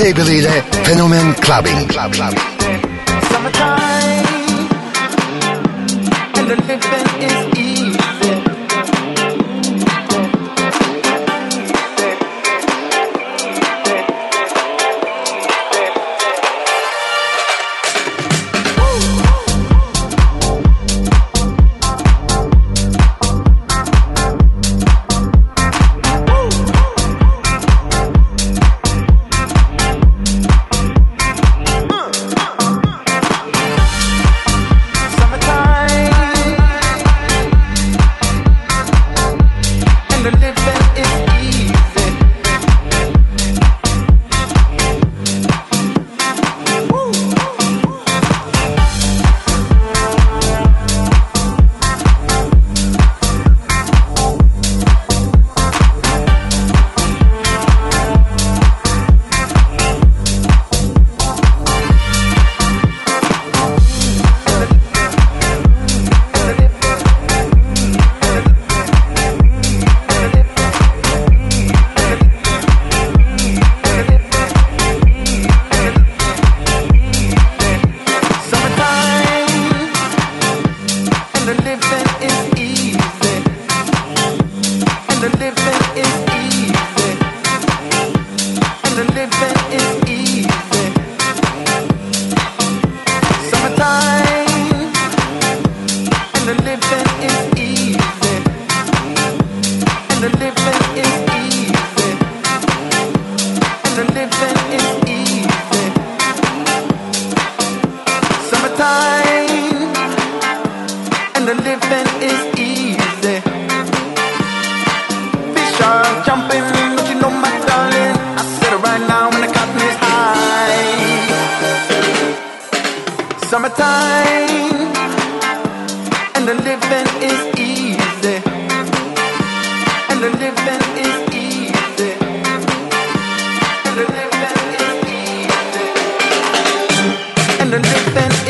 şey beliyle Fenomen eh, Clubbing. Clubbing. something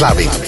Fenomen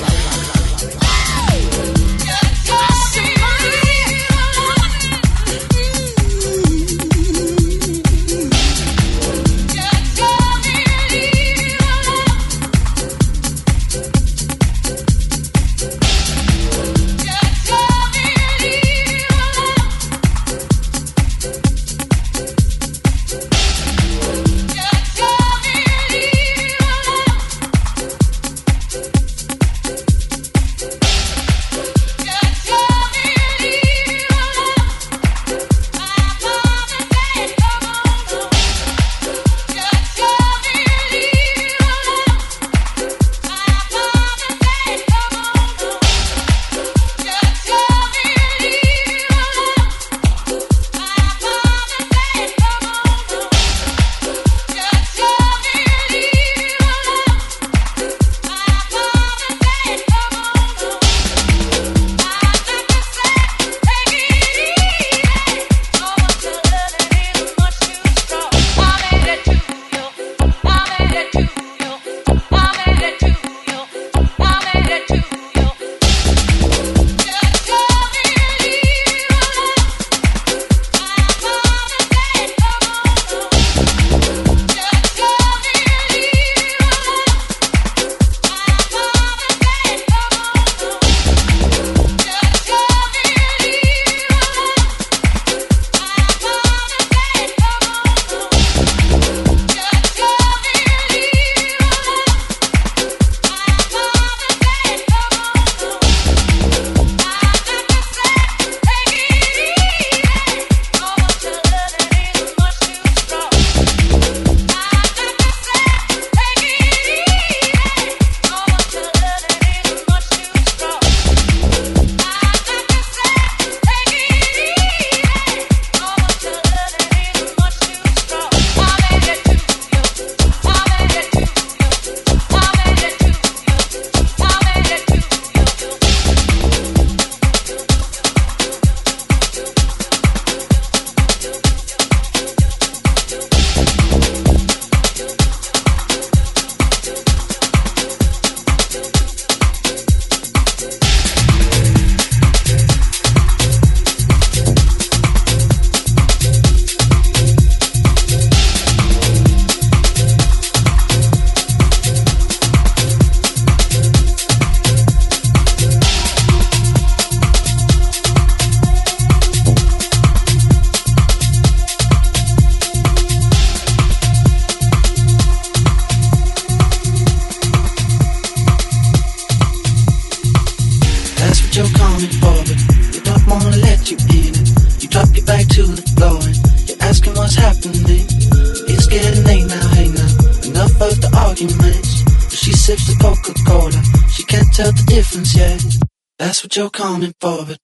Coming for, but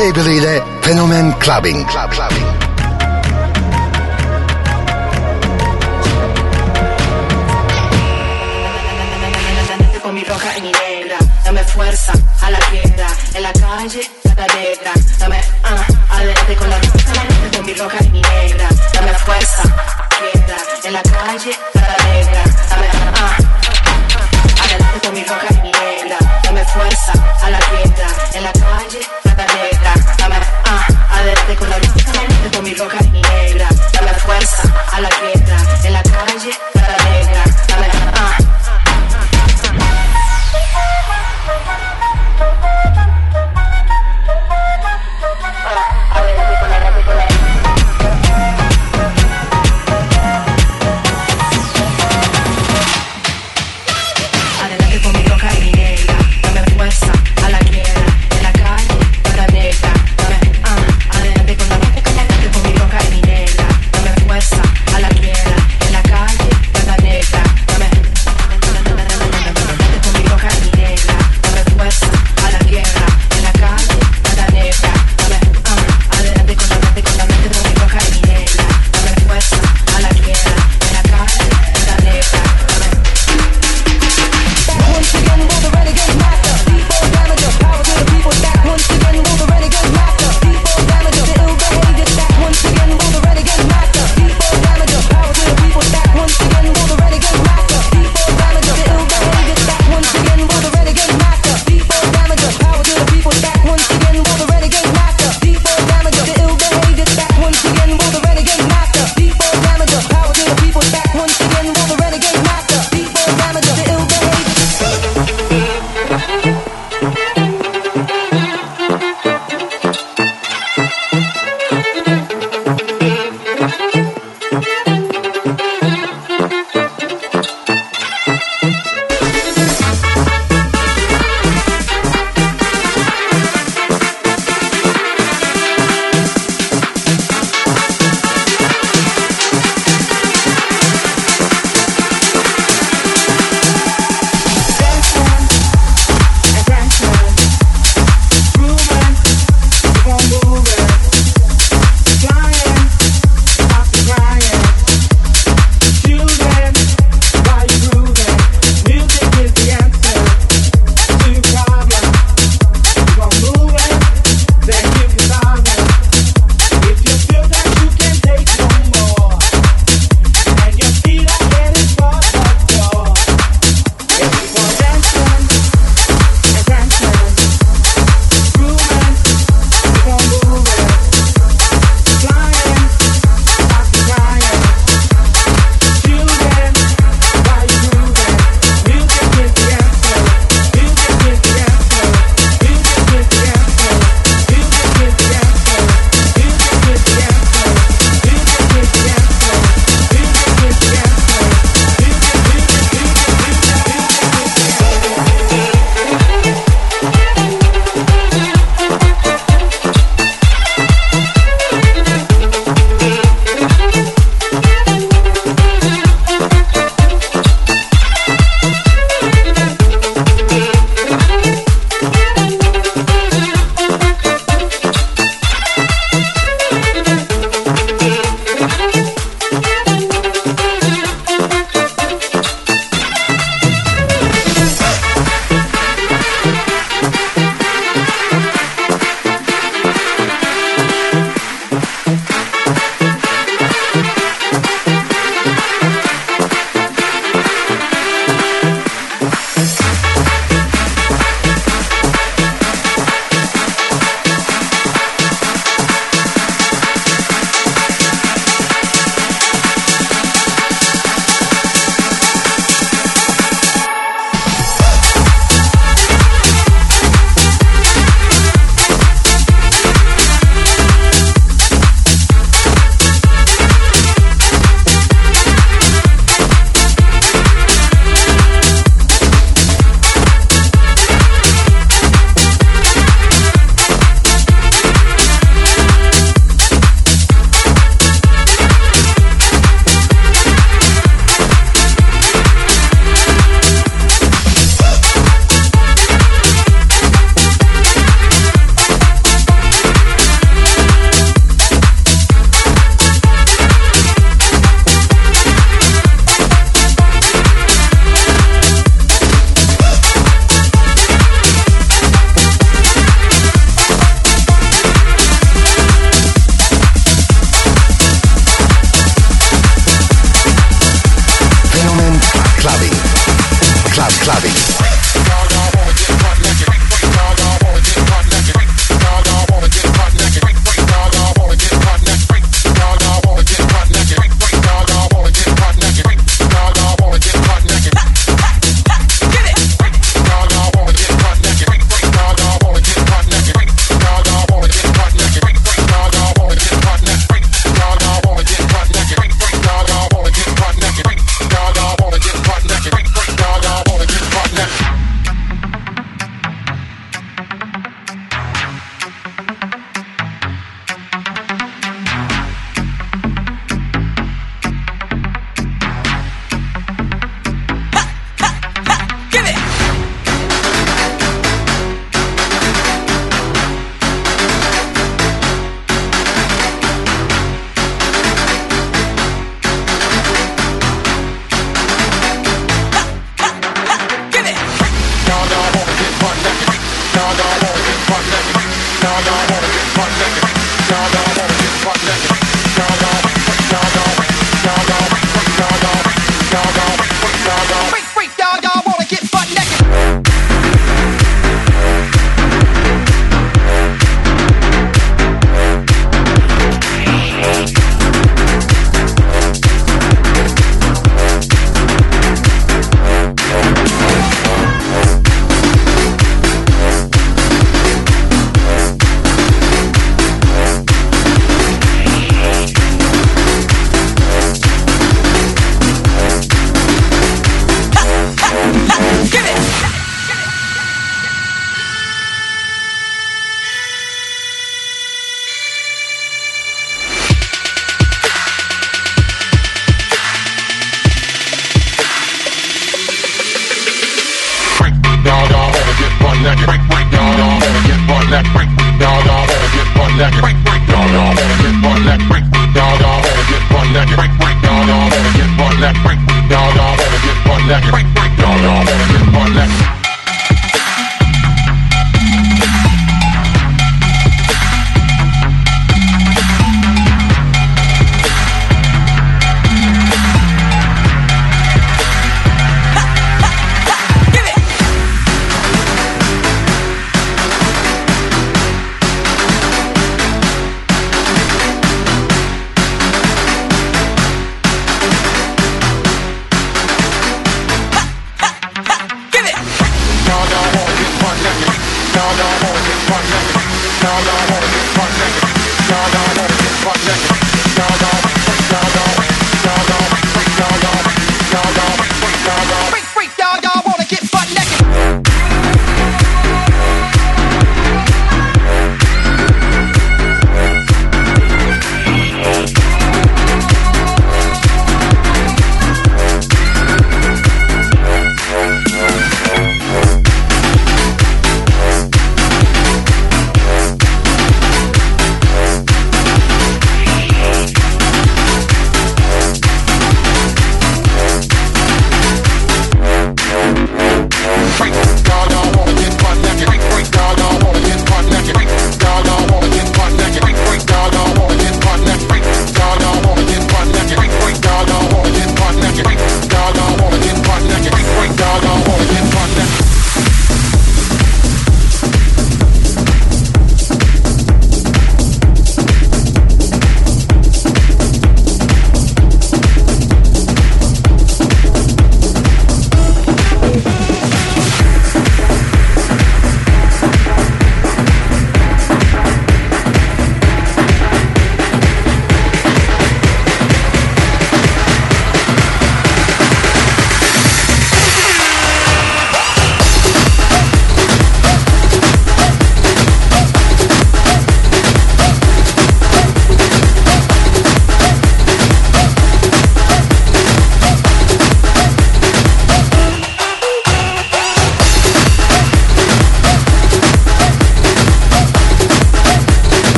Cable ile Fenomen Clubbing. Club, clubbing. fuerza a la tierra, en la calle, la negra. Dame, ah, adelante con la roja, con mi roja y mi negra. Dame fuerza, tierra, en la calle, la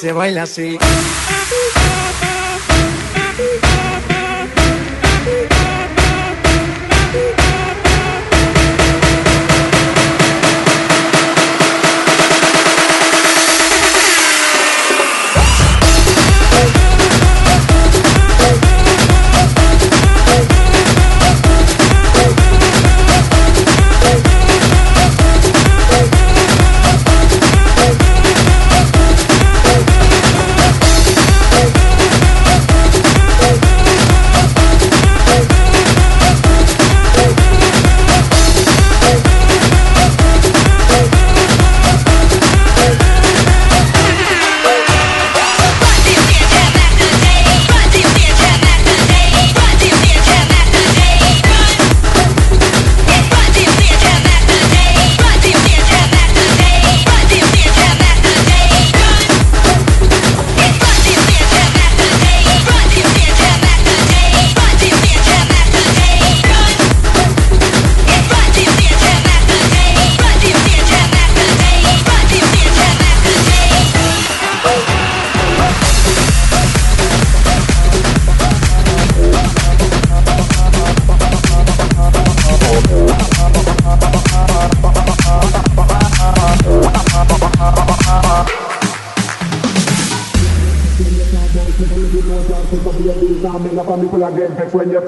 se baila así.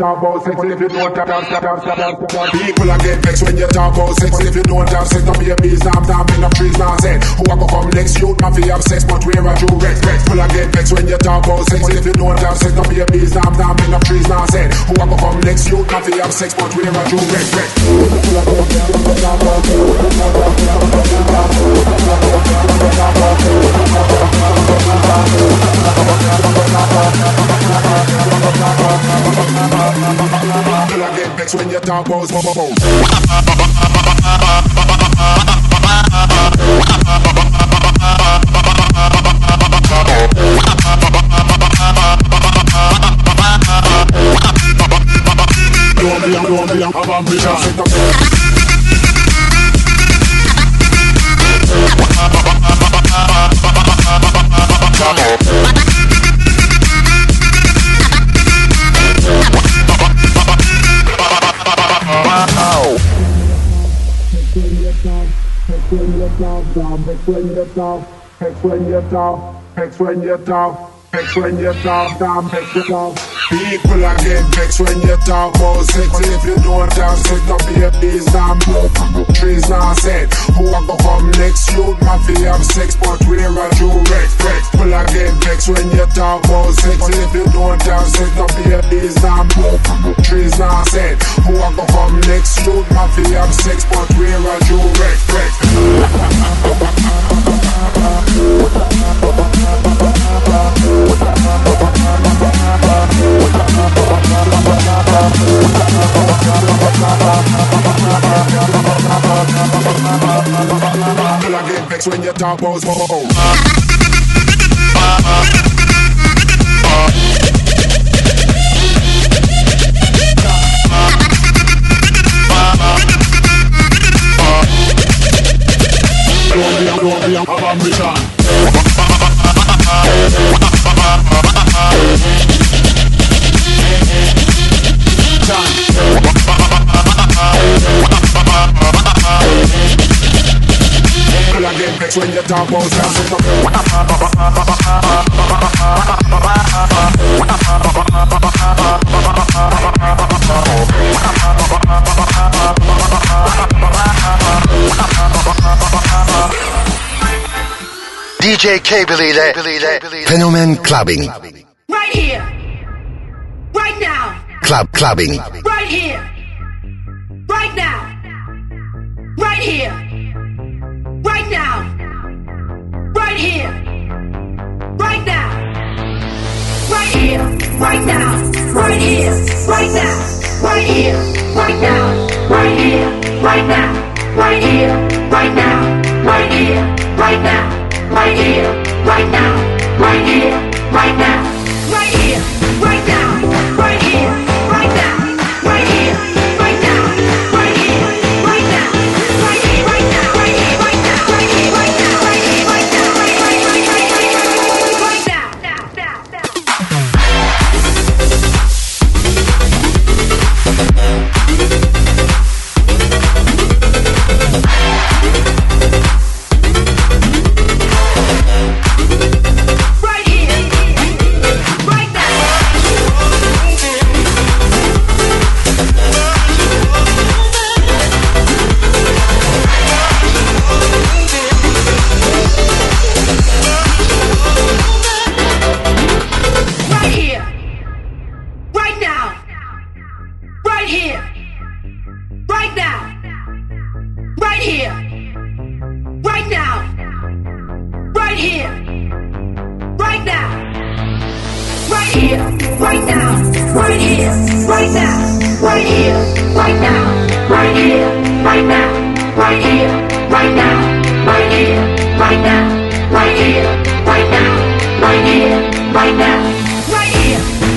Talk about sex if you don't have sex. People are get vexed when you talk about sex if you don't have sex. Don't be a bees, I'm in the trees nonsense. Who I go come next? You not have sex, but where are you respect? People are get vexed when you talk about sex if you don't have sex. Don't be a bees, I'm in the trees nonsense. Who I go come next? You not have sex, but where are you respect? People are get vexed when you talk sex. Don't be a, don't be have ambition. Talk, down, vex when you talk, vex when you talk, vex when you talk, vex when you talk, down, vex you talk. People are get vexed when you talk about sex. If you don't have sex, don't be a bees damn trees not said. Who I go come next? You might be have sex, but where are you wreck? People are get vexed when you talk about sex. If you don't have sex, don't be a bees damn trees not said. Who I go come next? You might be have sex, but where are you wreck? Vex. When you talk about smoke. Don't be a, don't when you talk about sex. DJ Cable ile Fenomen Clubbing. Right here. Right now. Club Clubbing. Right here, right now, right here, right now, right here, right now, right here, right now, right here, right now, right here, right now, right here, right now, right right now, right here, right now, right here, right now, right here, right now, right here, right now, right here, right now, right here.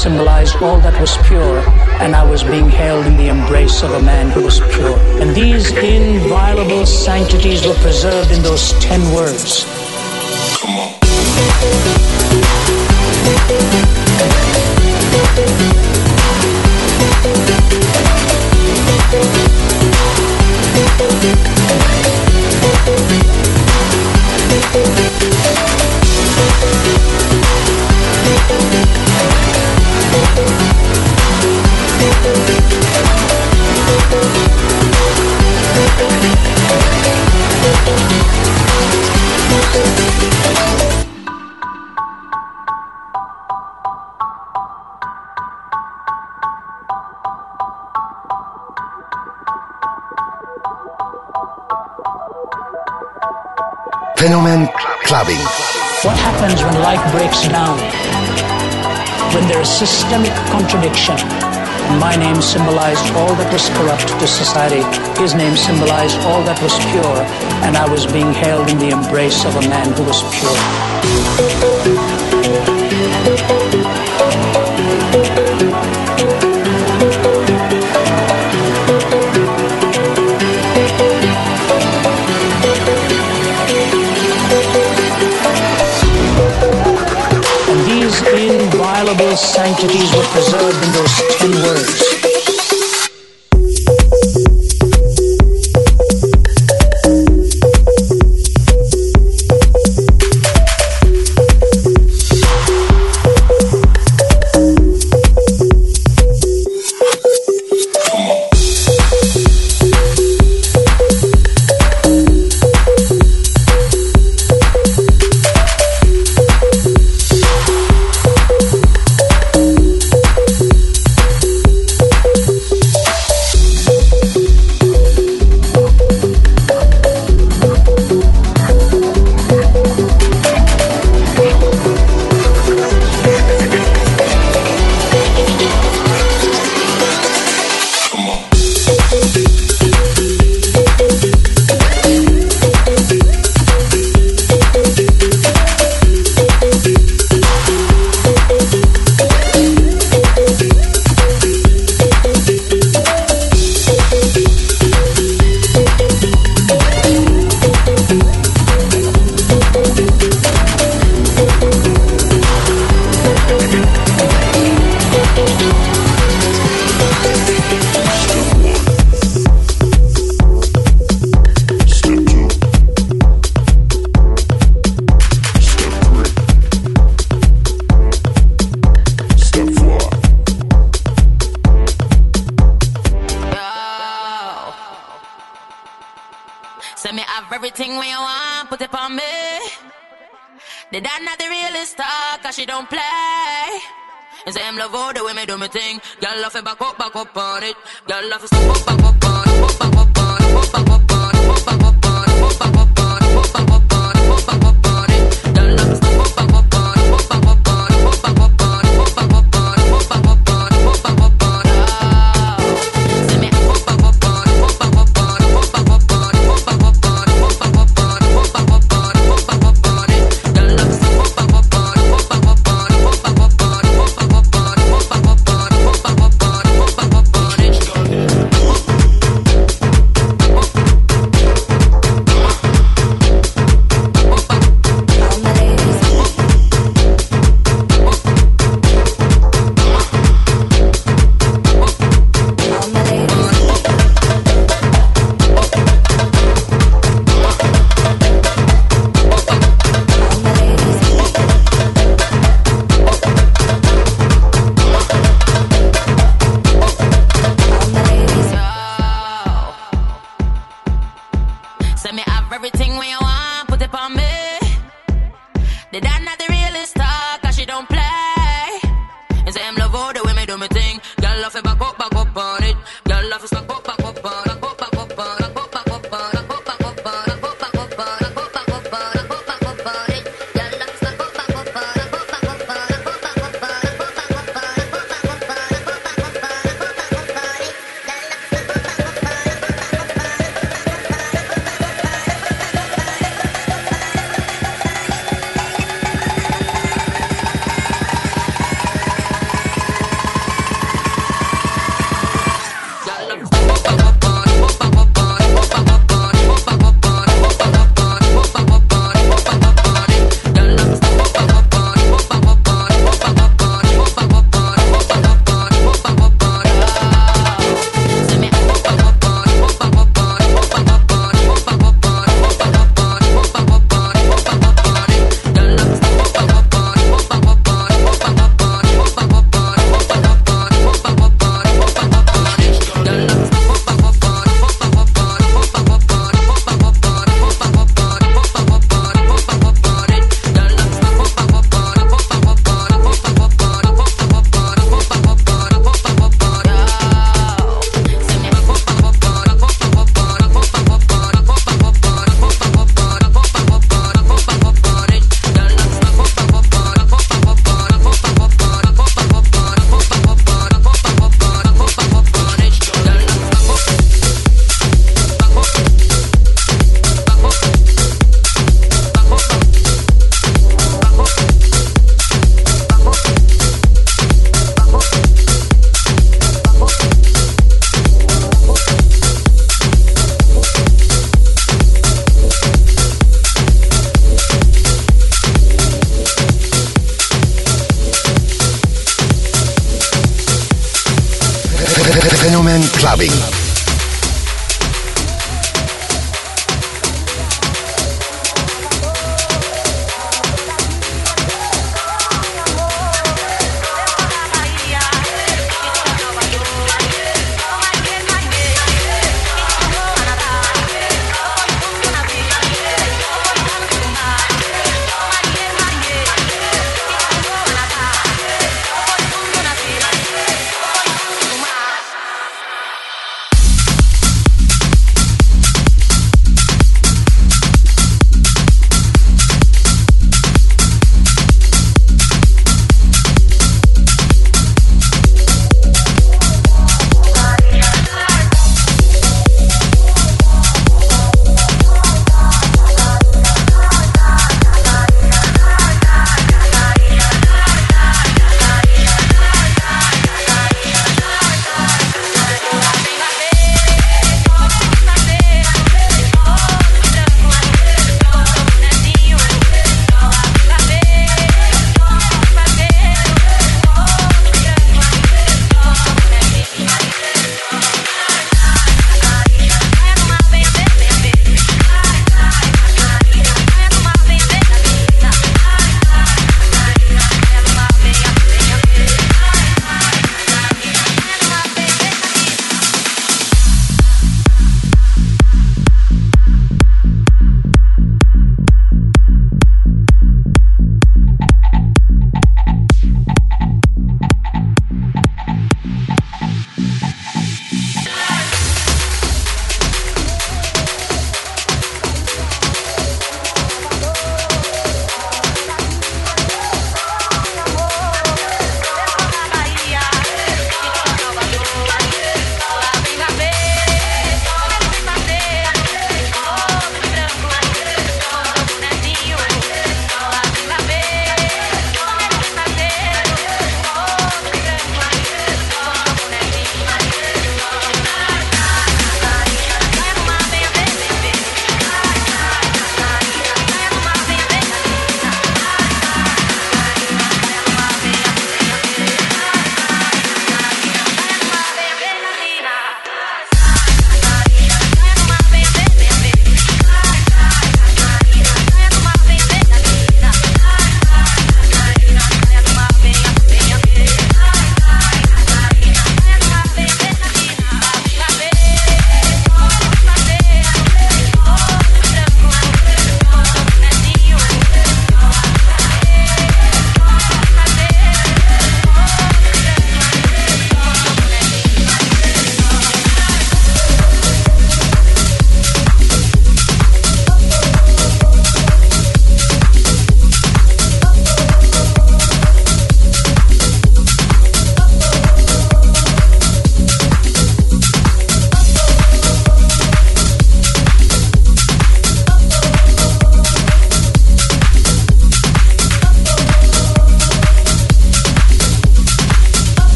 symbolized all that was pure, and I was being held in the embrace of a man who was pure. And these inviolable sanctities were preserved in those ten words. when there is systemic contradiction. My name symbolized all that was corrupt to society. His name symbolized all that was pure. And I was being held in the embrace of a man who was pure. Inviolable sanctities were preserved in those ten words. The dad not the realest talk, cause she don't play. And say, I'm love all the way me do me thing. Girl, love it back up, back up on it. Girl, love it step up, back up on it.